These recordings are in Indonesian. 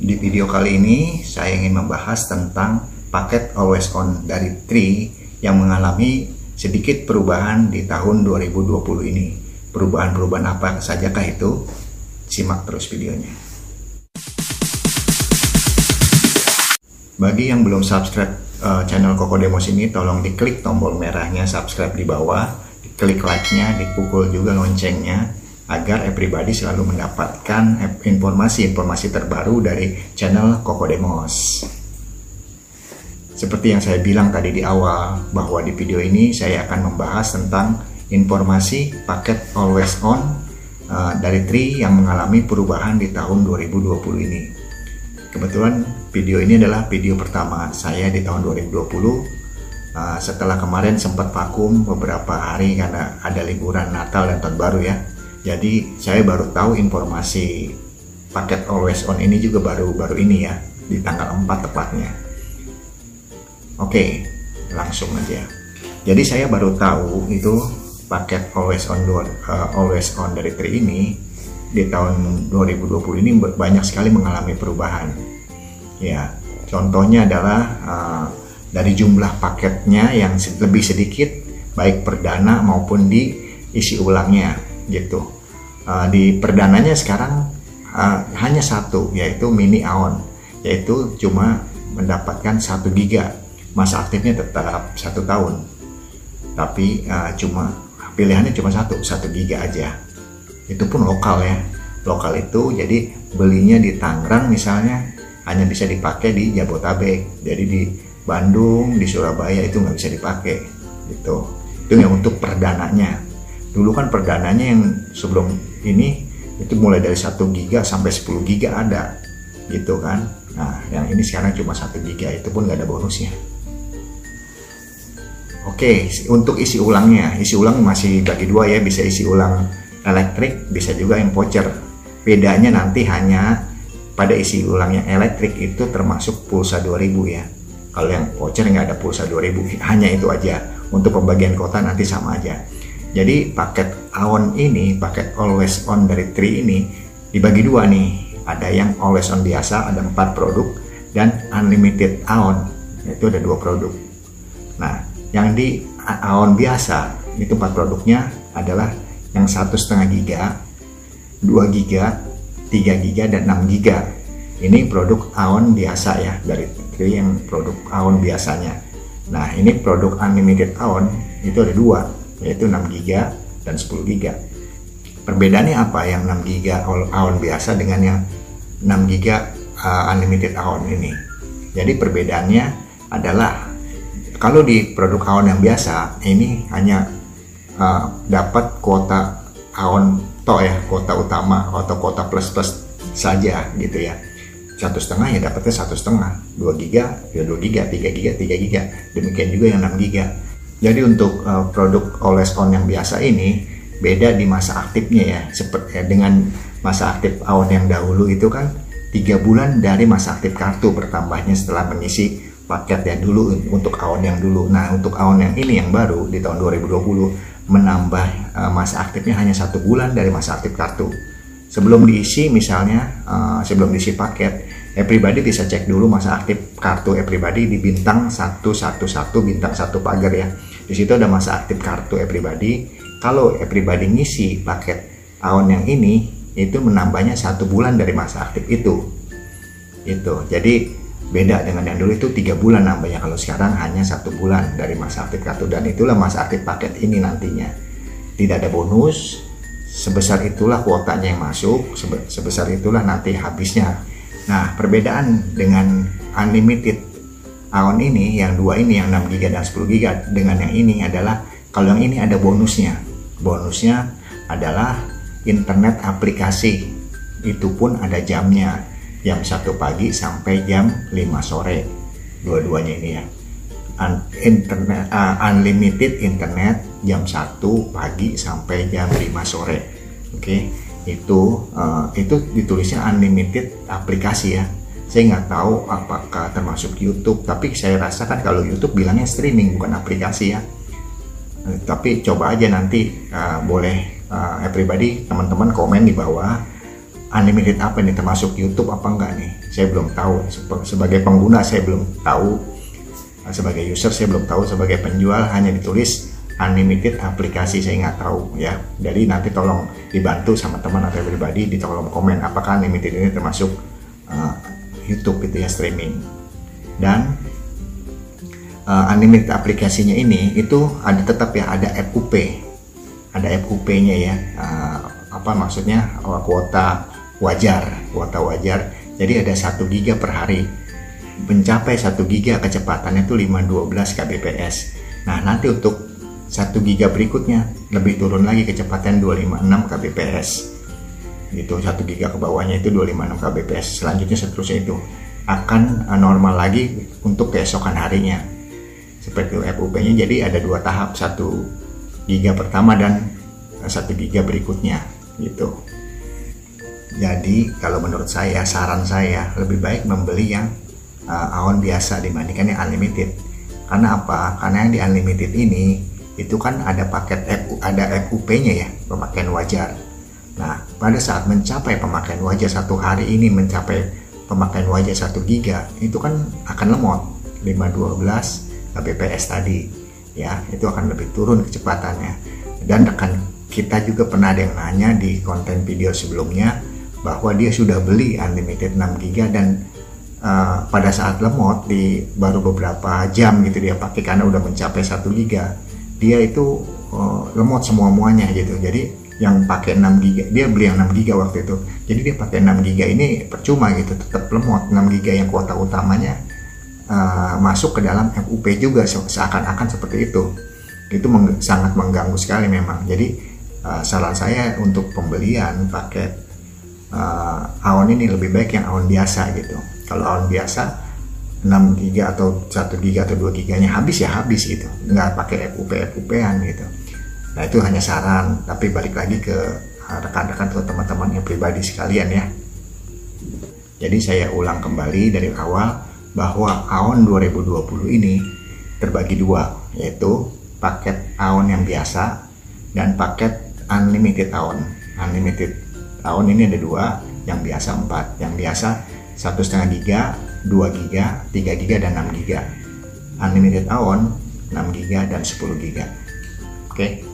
Di video kali ini saya ingin membahas tentang paket Always On dari Tri yang mengalami sedikit perubahan di tahun 2020 ini. Perubahan-perubahan apa sajakah itu? Simak terus videonya. Bagi yang belum subscribe uh, channel Koko Demos ini, tolong diklik tombol merahnya subscribe di bawah, diklik like-nya, dipukul juga loncengnya, agar everybody selalu mendapatkan informasi-informasi terbaru dari channel Koko Demos. Seperti yang saya bilang tadi di awal, bahwa di video ini saya akan membahas tentang informasi paket Always On uh, dari Tri yang mengalami perubahan di tahun 2020 ini. Kebetulan video ini adalah video pertama saya di tahun 2020 Uh, setelah kemarin sempat vakum beberapa hari karena ada liburan Natal dan Tahun Baru ya. Jadi saya baru tahu informasi paket Always On ini juga baru-baru ini ya di tanggal 4 tepatnya. Oke, langsung aja. Jadi saya baru tahu itu paket Always On uh, Always On dari Tri ini di tahun 2020 ini banyak sekali mengalami perubahan. Ya, contohnya adalah uh, dari jumlah paketnya yang lebih sedikit, baik perdana maupun di isi ulangnya, gitu. Uh, di perdananya sekarang uh, hanya satu, yaitu mini aon, yaitu cuma mendapatkan satu giga. Masa aktifnya tetap satu tahun, tapi uh, cuma pilihannya cuma satu, satu giga aja. Itu pun lokal ya. Lokal itu jadi belinya di Tangerang misalnya hanya bisa dipakai di Jabotabek jadi di Bandung di Surabaya itu nggak bisa dipakai gitu. Itu yang untuk perdananya. Dulu kan perdananya yang sebelum ini itu mulai dari 1 giga sampai 10 giga ada gitu kan nah yang ini sekarang cuma 1 giga itu pun nggak ada bonusnya Oke, untuk isi ulangnya, isi ulang masih bagi dua ya, bisa isi ulang elektrik, bisa juga yang voucher. Bedanya nanti hanya pada isi ulang yang elektrik itu termasuk pulsa 2000 ya. Kalau yang voucher nggak ada pulsa 2000, hanya itu aja. Untuk pembagian kota nanti sama aja. Jadi paket AON ini, paket Always On dari Tri ini dibagi dua nih. Ada yang Always On biasa, ada empat produk, dan Unlimited AON, itu ada dua produk. Nah, yang di AON biasa itu empat produknya adalah yang satu setengah giga, 2 giga, 3 giga dan 6 giga. Ini produk AON biasa ya dari Tri yang produk AON biasanya. Nah ini produk unlimited AON itu ada dua yaitu 6 giga dan 10 giga. Perbedaannya apa? Yang 6 giga AON biasa dengan yang 6 giga uh, unlimited AON ini? Jadi perbedaannya adalah kalau di produk AON yang biasa ini hanya uh, dapat kuota AON to ya kuota utama atau kuota plus plus saja gitu ya. Satu setengah ya dapatnya satu setengah. Dua giga ya dua giga tiga giga tiga giga. Demikian juga yang 6 giga jadi untuk uh, produk Always On yang biasa ini beda di masa aktifnya ya seperti ya, dengan masa aktif AON yang dahulu itu kan tiga bulan dari masa aktif kartu bertambahnya setelah mengisi paket yang dulu untuk AON yang dulu. Nah, untuk AON yang ini yang baru di tahun 2020 menambah uh, masa aktifnya hanya satu bulan dari masa aktif kartu. Sebelum diisi misalnya, uh, sebelum diisi paket, everybody bisa cek dulu masa aktif kartu everybody di bintang 111 bintang satu pagar ya. Di situ ada masa aktif kartu everybody. Kalau everybody ngisi paket AON yang ini, itu menambahnya satu bulan dari masa aktif itu. Itu. Jadi beda dengan yang dulu itu tiga bulan nambahnya kalau sekarang hanya satu bulan dari masa aktif kartu dan itulah masa aktif paket ini nantinya tidak ada bonus sebesar itulah kuotanya yang masuk sebesar itulah nanti habisnya nah perbedaan dengan unlimited AON ini yang dua ini yang 6 GB dan 10 GB dengan yang ini adalah kalau yang ini ada bonusnya. Bonusnya adalah internet aplikasi. Itu pun ada jamnya jam 1 pagi sampai jam 5 sore. Dua-duanya ini ya. Un internet uh, unlimited internet jam 1 pagi sampai jam 5 sore. Oke okay? itu uh, itu ditulisnya unlimited aplikasi ya saya nggak tahu apakah termasuk YouTube tapi saya rasa kan kalau YouTube bilangnya streaming bukan aplikasi ya. Uh, tapi coba aja nanti uh, boleh uh, everybody teman-teman komen di bawah unlimited apa nih termasuk YouTube apa enggak nih? Saya belum tahu. Sebagai pengguna saya belum tahu. Sebagai user saya belum tahu. Sebagai penjual hanya ditulis unlimited aplikasi saya nggak tahu ya. Jadi nanti tolong dibantu sama teman atau pribadi di kolom komen apakah unlimited ini termasuk YouTube gitu ya streaming. Dan uh, unlimited aplikasinya ini itu ada tetap ya ada FUP ada FUP-nya ya uh, apa maksudnya uh, kuota wajar kuota wajar. Jadi ada satu giga per hari. Mencapai 1 giga kecepatannya itu 512 kbps. Nah nanti untuk 1 giga berikutnya lebih turun lagi kecepatan 256 kbps gitu 1 giga ke bawahnya itu 256 kbps. Selanjutnya seterusnya itu akan eh, normal lagi untuk keesokan harinya. Seperti FUP nya jadi ada dua tahap 1 giga pertama dan 1 eh, giga berikutnya gitu. Jadi kalau menurut saya saran saya lebih baik membeli yang uh, awan biasa dibandingkan yang unlimited. Karena apa? Karena yang di unlimited ini itu kan ada paket FU, ada FUP-nya ya, pemakaian wajar. Nah, pada saat mencapai pemakaian wajar satu hari ini mencapai pemakaian wajar 1 giga, itu kan akan lemot 512 kbps tadi. Ya, itu akan lebih turun kecepatannya. Dan rekan kita juga pernah ada yang nanya di konten video sebelumnya bahwa dia sudah beli unlimited 6 giga dan uh, pada saat lemot di baru beberapa jam gitu dia pakai karena udah mencapai 1 giga dia itu uh, lemot semua muanya gitu jadi yang pakai 6 giga. Dia beli yang 6 giga waktu itu. Jadi dia pakai 6 giga ini percuma gitu tetap lemot. 6 giga yang kuota utamanya uh, masuk ke dalam FUP juga seakan-akan seperti itu. Itu meng sangat mengganggu sekali memang. Jadi uh, saran saya untuk pembelian paket uh, awan ini lebih baik yang awan biasa gitu. Kalau awan biasa 6 giga atau 1 giga atau 2 giganya habis ya habis gitu. Nggak pakai FUP FUP-an gitu nah itu hanya saran tapi balik lagi ke rekan-rekan atau teman-teman yang pribadi sekalian ya jadi saya ulang kembali dari awal bahwa AON 2020 ini terbagi dua yaitu paket AON yang biasa dan paket unlimited AON unlimited AON ini ada dua yang biasa empat yang biasa satu setengah giga 2 GB, 3 GB dan 6 GB. Unlimited AON 6 GB dan 10 GB. Oke.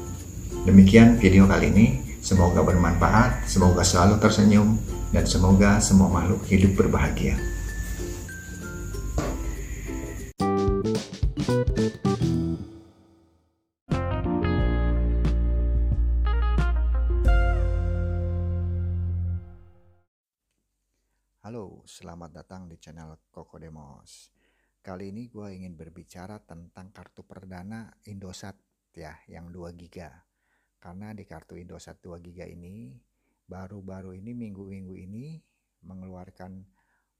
Demikian video kali ini. Semoga bermanfaat, semoga selalu tersenyum dan semoga semua makhluk hidup berbahagia. Halo, selamat datang di channel Koko Demos. Kali ini gue ingin berbicara tentang kartu perdana Indosat ya, yang 2 GB. Karena di kartu Indosat 2 GB ini, baru-baru ini minggu-minggu ini mengeluarkan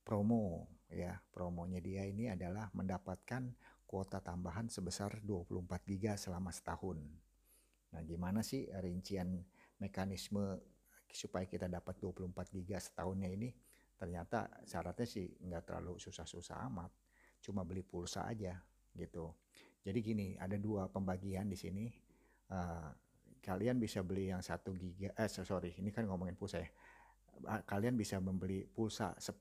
promo ya. Promonya dia ini adalah mendapatkan kuota tambahan sebesar 24 GB selama setahun. Nah, gimana sih rincian mekanisme supaya kita dapat 24 GB setahunnya ini? ternyata syaratnya sih nggak terlalu susah-susah amat cuma beli pulsa aja gitu jadi gini ada dua pembagian di sini uh, kalian bisa beli yang satu giga eh sorry ini kan ngomongin pulsa ya. Kalian bisa membeli pulsa 10.000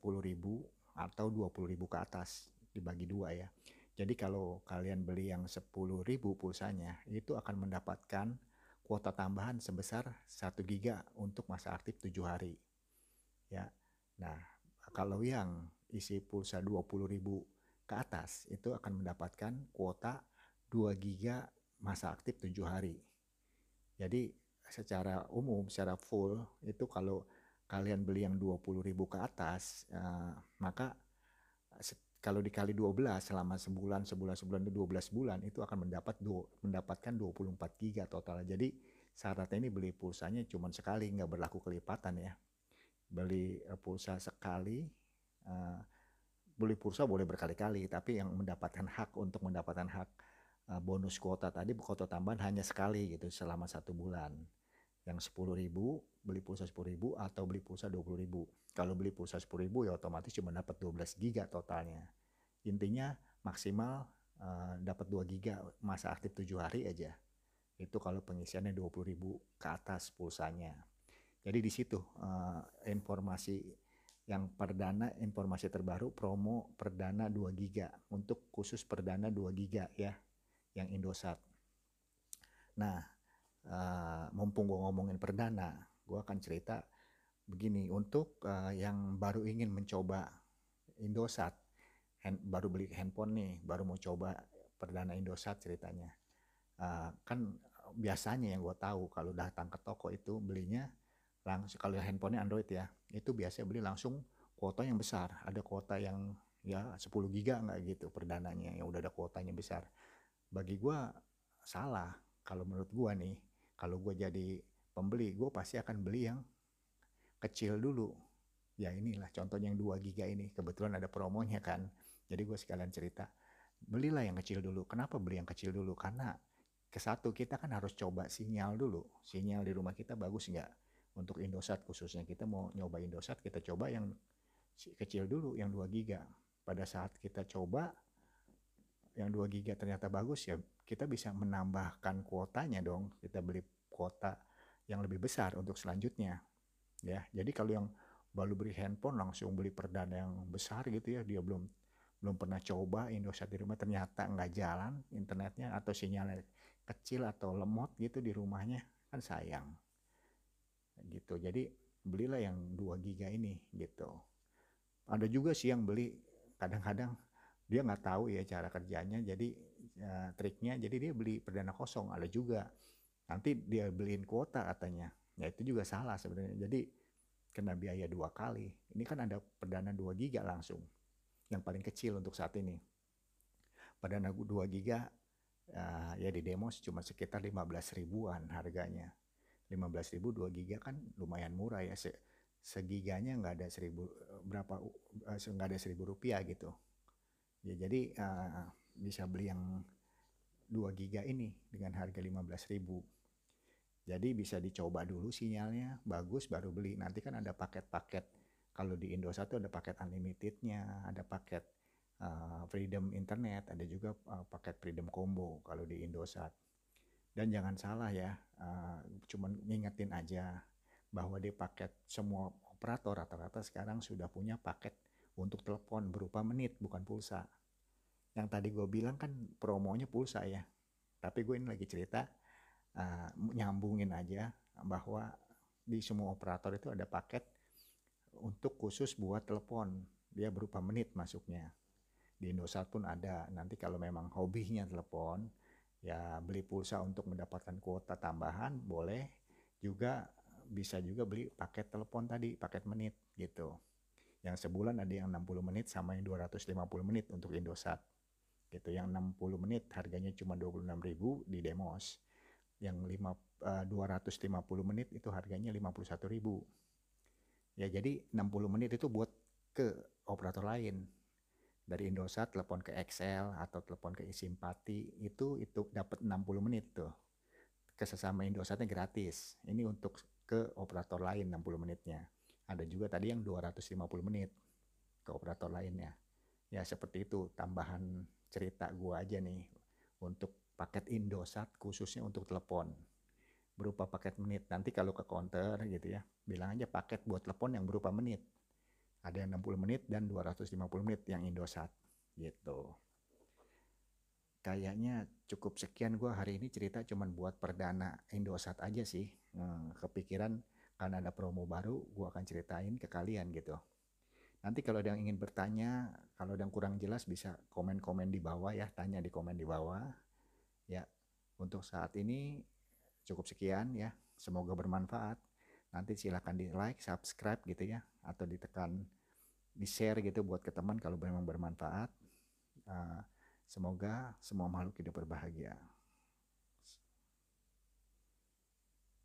atau 20.000 ke atas dibagi dua ya. Jadi kalau kalian beli yang 10.000 pulsanya itu akan mendapatkan kuota tambahan sebesar 1 giga untuk masa aktif 7 hari ya. Nah, kalau yang isi pulsa 20.000 ke atas itu akan mendapatkan kuota 2 giga masa aktif 7 hari. Jadi secara umum, secara full itu kalau kalian beli yang 20.000 ke atas, eh, maka kalau dikali 12 selama sebulan, sebulan, sebulan itu 12 bulan itu akan mendapat mendapatkan 24 giga total. Jadi syaratnya ini beli pulsanya cuma sekali, nggak berlaku kelipatan ya beli uh, pulsa sekali uh, beli pulsa boleh berkali-kali tapi yang mendapatkan hak untuk mendapatkan hak uh, bonus kuota tadi kuota tambahan hanya sekali gitu selama satu bulan. Yang sepuluh ribu beli pulsa sepuluh ribu atau beli pulsa dua puluh ribu. Kalau beli pulsa sepuluh ribu ya otomatis cuma dapat 12 giga totalnya. Intinya maksimal uh, dapat 2 giga masa aktif tujuh hari aja. Itu kalau pengisiannya 20 ribu ke atas pulsanya. Jadi di situ uh, informasi yang perdana informasi terbaru promo perdana 2 giga. Untuk khusus perdana 2 giga ya yang Indosat. Nah, uh, mumpung gue ngomongin perdana, gue akan cerita begini untuk uh, yang baru ingin mencoba Indosat, hand, baru beli handphone nih, baru mau coba perdana Indosat ceritanya. Uh, kan biasanya yang gue tahu kalau datang ke toko itu belinya langsung kalau handphonenya Android ya itu biasanya beli langsung kuota yang besar ada kuota yang ya 10 giga nggak gitu perdananya yang udah ada kuotanya besar bagi gue salah kalau menurut gue nih. Kalau gue jadi pembeli gue pasti akan beli yang kecil dulu. Ya inilah contohnya yang 2 giga ini kebetulan ada promonya kan. Jadi gue sekalian cerita belilah yang kecil dulu. Kenapa beli yang kecil dulu? Karena ke satu kita kan harus coba sinyal dulu. Sinyal di rumah kita bagus nggak? Untuk Indosat khususnya kita mau nyoba Indosat kita coba yang kecil dulu yang 2 giga. Pada saat kita coba yang 2 giga ternyata bagus ya kita bisa menambahkan kuotanya dong. Kita beli kuota yang lebih besar untuk selanjutnya ya. Jadi kalau yang baru beli handphone langsung beli perdana yang besar gitu ya dia belum belum pernah coba Indosat di rumah ternyata nggak jalan internetnya atau sinyalnya kecil atau lemot gitu di rumahnya kan sayang. Gitu. Jadi belilah yang 2 giga ini gitu. Ada juga sih yang beli kadang-kadang dia nggak tahu ya cara kerjanya jadi ya, triknya jadi dia beli perdana kosong ada juga. Nanti dia beliin kuota katanya. Ya itu juga salah sebenarnya. Jadi kena biaya dua kali. Ini kan ada perdana 2 giga langsung yang paling kecil untuk saat ini. Perdana 2 giga uh, ya di demo cuma sekitar 15 ribuan harganya. 15.000 2 giga kan lumayan murah ya. Se segiganya nggak ada seribu berapa uh, nggak ada seribu rupiah gitu ya jadi uh, bisa beli yang 2 giga ini dengan harga 15.000 jadi bisa dicoba dulu sinyalnya bagus baru beli. Nanti kan ada paket-paket. Kalau di Indosat ada paket unlimitednya ada paket uh, freedom internet ada juga uh, paket freedom combo kalau di Indosat. Dan jangan salah ya, uh, cuman ngingetin aja bahwa di paket semua operator rata-rata sekarang sudah punya paket untuk telepon berupa menit bukan pulsa. Yang tadi gue bilang kan promonya pulsa ya, tapi gue ini lagi cerita uh, nyambungin aja bahwa di semua operator itu ada paket untuk khusus buat telepon. Dia berupa menit masuknya. Di Indosat pun ada. Nanti kalau memang hobinya telepon ya beli pulsa untuk mendapatkan kuota tambahan boleh juga bisa juga beli paket telepon tadi paket menit gitu yang sebulan ada yang 60 menit sama yang 250 menit untuk Indosat gitu yang 60 menit harganya cuma 26.000 di Demos yang 5 uh, 250 menit itu harganya 51.000 ya jadi 60 menit itu buat ke operator lain dari Indosat telepon ke Excel atau telepon ke Simpati itu itu dapat 60 menit tuh. Ke sesama Indosatnya gratis. Ini untuk ke operator lain 60 menitnya. Ada juga tadi yang 250 menit ke operator lainnya. Ya seperti itu tambahan cerita gua aja nih untuk paket Indosat khususnya untuk telepon berupa paket menit. Nanti kalau ke counter gitu ya, bilang aja paket buat telepon yang berupa menit ada yang 60 menit dan 250 menit yang Indosat gitu. Kayaknya cukup sekian gue hari ini cerita cuman buat perdana Indosat aja sih. Hmm, kepikiran karena ada promo baru gue akan ceritain ke kalian gitu. Nanti kalau ada yang ingin bertanya, kalau ada yang kurang jelas bisa komen-komen di bawah ya, tanya di komen di bawah. Ya, untuk saat ini cukup sekian ya. Semoga bermanfaat. Nanti silahkan di like, subscribe gitu ya, atau ditekan di share gitu buat ke teman kalau memang bermanfaat. Uh, semoga semua makhluk hidup berbahagia.